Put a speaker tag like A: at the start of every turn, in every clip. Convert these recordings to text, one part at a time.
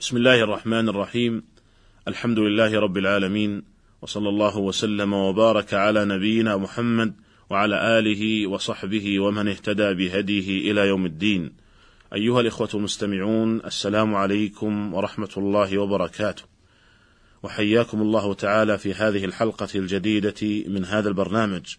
A: بسم الله الرحمن الرحيم. الحمد لله رب العالمين وصلى الله وسلم وبارك على نبينا محمد وعلى آله وصحبه ومن اهتدى بهديه إلى يوم الدين. أيها الإخوة المستمعون السلام عليكم ورحمة الله وبركاته. وحياكم الله تعالى في هذه الحلقة الجديدة من هذا البرنامج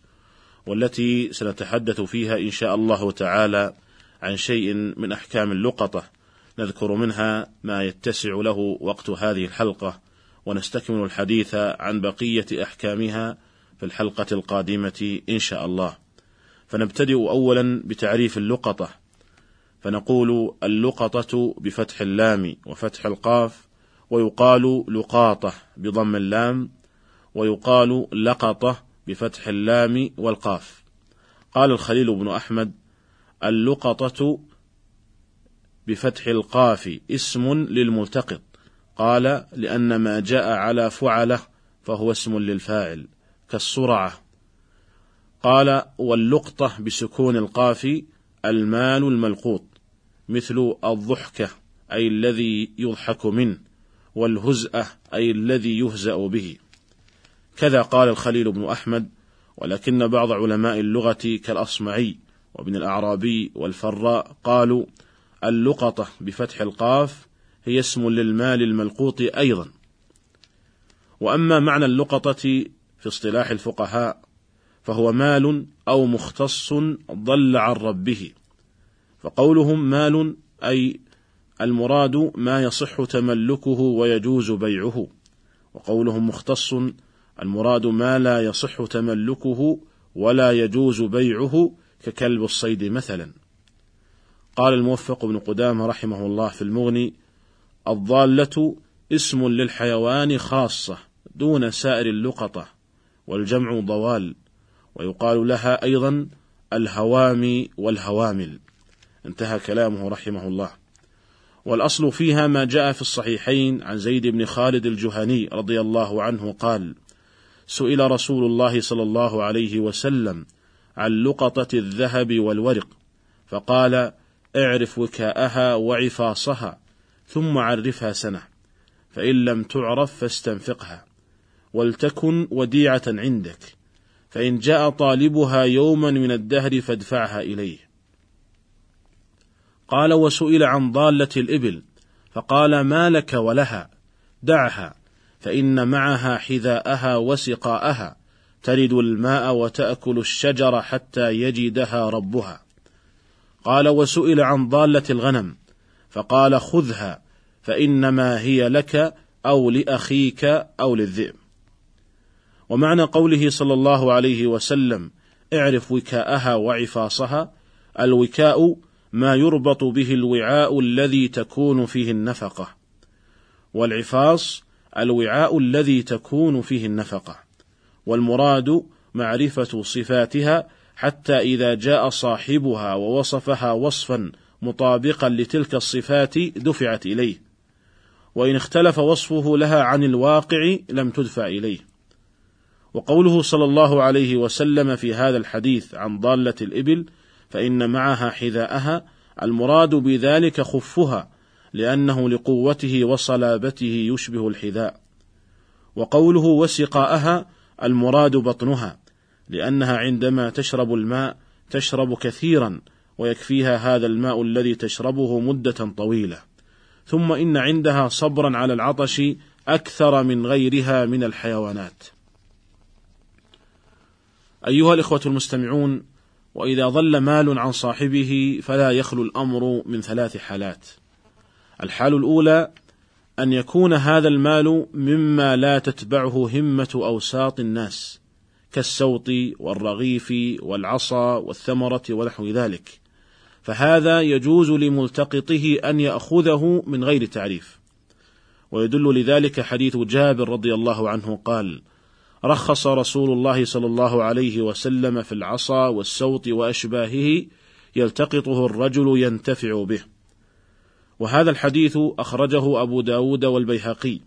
A: والتي سنتحدث فيها إن شاء الله تعالى عن شيء من أحكام اللقطة. نذكر منها ما يتسع له وقت هذه الحلقة ونستكمل الحديث عن بقية أحكامها في الحلقة القادمة إن شاء الله. فنبتدئ اولا بتعريف اللقطة. فنقول اللقطة بفتح اللام وفتح القاف ويقال لقاطة بضم اللام ويقال لقطة بفتح اللام والقاف. قال الخليل بن أحمد اللقطة بفتح القاف اسم للملتقط. قال لأن ما جاء على فعله فهو اسم للفاعل كالصرعة قال واللقطة بسكون القاف المال الملقوط مثل الضحكة أي الذي يضحك منه والهزأة أي الذي يهزأ به. كذا قال الخليل بن أحمد ولكن بعض علماء اللغة كالأصمعي وابن الأعرابي والفراء قالوا اللقطة بفتح القاف هي اسم للمال الملقوط أيضا. وأما معنى اللقطة في اصطلاح الفقهاء فهو مال أو مختص ضل عن ربه. فقولهم مال أي المراد ما يصح تملكه ويجوز بيعه. وقولهم مختص المراد ما لا يصح تملكه ولا يجوز بيعه ككلب الصيد مثلا. قال الموفق بن قدامة رحمه الله في المغني الضالة اسم للحيوان خاصة دون سائر اللقطة والجمع ضوال ويقال لها أيضا الهوامي والهوامل. انتهى كلامه رحمه الله. والأصل فيها ما جاء في الصحيحين عن زيد بن خالد الجهني رضي الله عنه قال سئل رسول الله صلى الله عليه وسلم عن لقطة الذهب والورق فقال اعرف وكاءها وعفاصها ثم عرفها سنة فإن لم تعرف فاستنفقها ولتكن وديعة عندك فإن جاء طالبها يوما من الدهر فادفعها إليه. قال وسئل عن ضالة الإبل فقال ما لك ولها دعها فإن معها حذاءها وسقاءها ترد الماء وتأكل الشجر حتى يجدها ربها. قال وسئل عن ضالة الغنم فقال خذها فإنما هي لك أو لأخيك أو للذئب. ومعنى قوله صلى الله عليه وسلم اعرف وكاءها وعفاصها الوكاء ما يربط به الوعاء الذي تكون فيه النفقة والعفاص الوعاء الذي تكون فيه النفقة والمراد معرفة صفاتها حتى إذا جاء صاحبها ووصفها وصفا مطابقا لتلك الصفات دفعت إليه. وإن اختلف وصفه لها عن الواقع لم تدفع إليه. وقوله صلى الله عليه وسلم في هذا الحديث عن ضالة الإبل فإن معها حذاءها المراد بذلك خفها لأنه لقوته وصلابته يشبه الحذاء. وقوله وسقاءها المراد بطنها. لأنها عندما تشرب الماء تشرب كثيرا ويكفيها هذا الماء الذي تشربه مدة طويلة. ثم إن عندها صبرا على العطش أكثر من غيرها من الحيوانات. أيها الإخوة المستمعون وإذا ضل مال عن صاحبه فلا يخلو الأمر من ثلاث حالات. الحال الأولى أن يكون هذا المال مما لا تتبعه همة أوساط الناس. كالسوط والرغيف والعصا والثمرة ونحو ذلك. فهذا يجوز لملتقطه أن يأخذه من غير تعريف. ويدل لذلك حديث جابر رضي الله عنه قال رخص رسول الله صلى الله عليه وسلم في العصا والسوط وأشباهه يلتقطه الرجل ينتفع به. وهذا الحديث أخرجه أبو داود والبيهقي.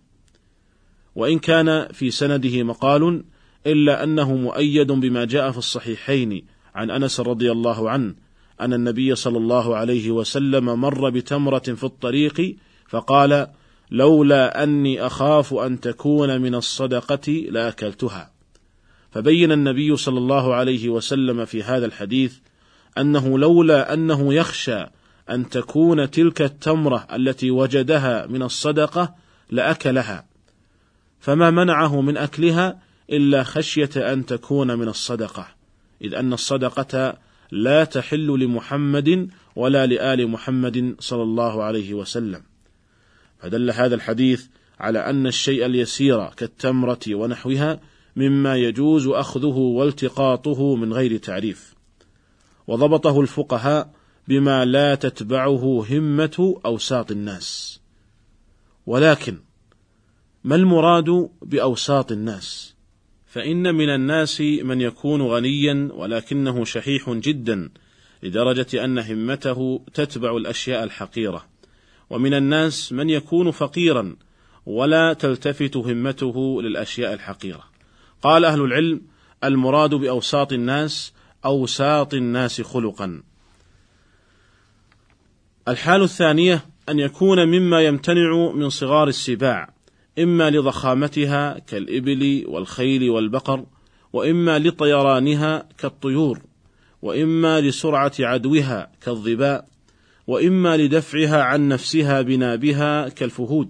A: وإن كان في سنده مقال إلا أنه مؤيد بما جاء في الصحيحين. عن أنس رضي الله عنه أن النبي صلى الله عليه وسلم مر بتمرة في الطريق فقال: لولا أني أخاف أن تكون من الصدقة لأكلتها. فبين النبي صلى الله عليه وسلم في هذا الحديث أنه لولا أنه يخشى أن تكون تلك التمرة التي وجدها من الصدقة لأكلها. فما منعه من أكلها؟ إلا خشية أن تكون من الصدقة إذ أن الصدقة لا تحل لمحمد ولا لآل محمد صلى الله عليه وسلم. فدل هذا الحديث على أن الشيء اليسير كالتمرة ونحوها مما يجوز أخذه والتقاطه من غير تعريف. وضبطه الفقهاء بما لا تتبعه همة أوساط الناس. ولكن ما المراد بأوساط الناس؟ فإن من الناس من يكون غنيا ولكنه شحيح جدا لدرجة أن همته تتبع الأشياء الحقيرة. ومن الناس من يكون فقيرا ولا تلتفت همته للأشياء الحقيرة. قال أهل العلم المراد بأوساط الناس أوساط الناس خلقا. الحال الثانية أن يكون مما يمتنع من صغار السباع. إما لضخامتها كالإبل والخيل والبقر وإما لطيرانها كالطيور وإما لسرعة عدوها كالظباء وإما لدفعها عن نفسها بنابها كالفهود.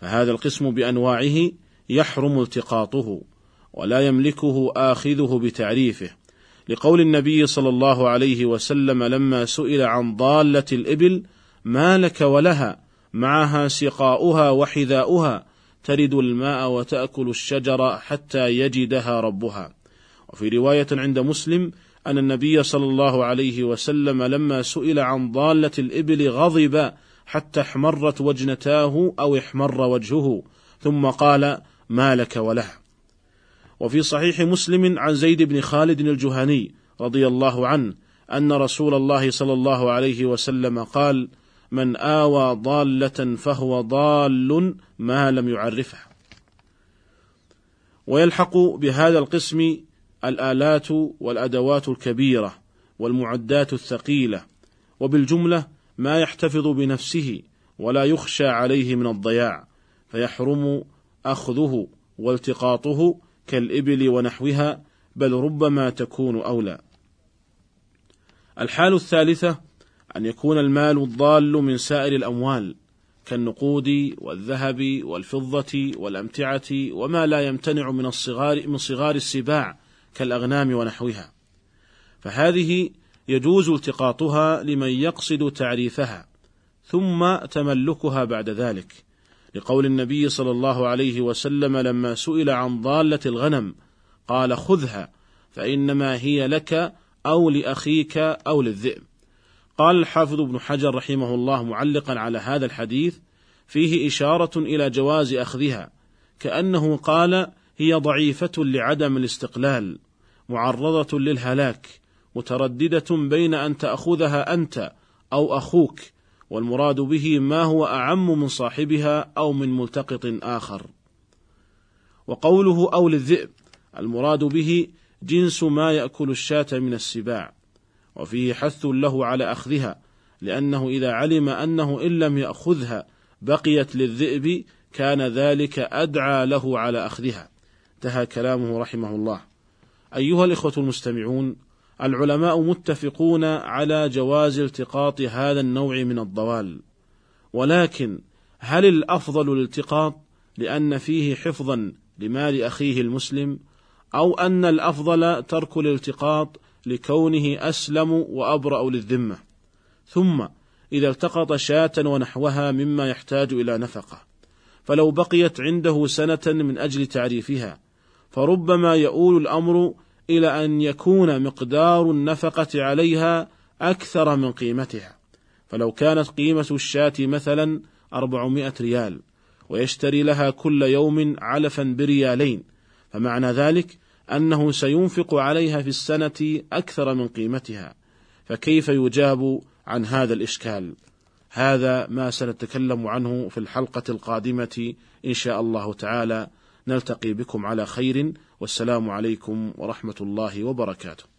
A: فهذا القسم بأنواعه يحرم التقاطه ولا يملكه آخذه بتعريفه لقول النبي صلى الله عليه وسلم لما سئل عن ضالة الإبل ما لك ولها؟ معها سقاؤها وحذاؤها ترد الماء وتأكل الشجر حتى يجدها ربها. وفي رواية عند مسلم أن النبي صلى الله عليه وسلم لما سئل عن ضالة الإبل غضب حتى احمرت وجنتاه أو احمر وجهه ثم قال ما لك وله. وفي صحيح مسلم عن زيد بن خالد الجهني رضي الله عنه أن رسول الله صلى الله عليه وسلم قال من آوى ضالة فهو ضال ما لم يعرفها ويلحق بهذا القسم الآلات والأدوات الكبيرة والمعدات الثقيلة وبالجملة ما يحتفظ بنفسه ولا يخشى عليه من الضياع فيحرم أخذه والتقاطه كالإبل ونحوها بل ربما تكون أولى. الحال الثالثة أن يكون المال الضال من سائر الأموال كالنقود والذهب والفضة والأمتعة وما لا يمتنع من الصغار من صغار السباع كالأغنام ونحوها. فهذه يجوز التقاطها لمن يقصد تعريفها ثم تملكها بعد ذلك. لقول النبي صلى الله عليه وسلم لما سئل عن ضالة الغنم قال خذها فإنما هي لك أو لأخيك أو للذئب. قال الحافظ ابن حجر رحمه الله معلقا على هذا الحديث فيه إشارة إلى جواز أخذها كأنه قال هي ضعيفة لعدم الاستقلال معرضة للهلاك مترددة بين أن تأخذها أنت أو أخوك والمراد به ما هو أعم من صاحبها أو من ملتقط آخر. وقوله أو للذئب المراد به جنس ما يأكل الشاة من السباع. وفيه حث له على أخذها لأنه إذا علم أنه إن لم يأخذها بقيت للذئب كان ذلك أدعى له على أخذها. انتهى كلامه رحمه الله. أيها الإخوة المستمعون العلماء متفقون على جواز التقاط هذا النوع من الضوال. ولكن هل الأفضل الالتقاط لأن فيه حفظا لمال أخيه المسلم أو أن الأفضل ترك الالتقاط لكونه أسلم وأبرأ للذمة. ثم إذا التقط شاة ونحوها مما يحتاج إلى نفقة. فلو بقيت عنده سنة من أجل تعريفها فربما يؤول الأمر إلى أن يكون مقدار النفقة عليها أكثر من قيمتها. فلو كانت قيمة الشاة مثلا أربعمائة ريال ويشتري لها كل يوم علفا بريالين فمعنى ذلك أنه سينفق عليها في السنة أكثر من قيمتها فكيف يجاب عن هذا الإشكال؟ هذا ما سنتكلم عنه في الحلقة القادمة إن شاء الله تعالى. نلتقي بكم على خير والسلام عليكم ورحمة الله وبركاته.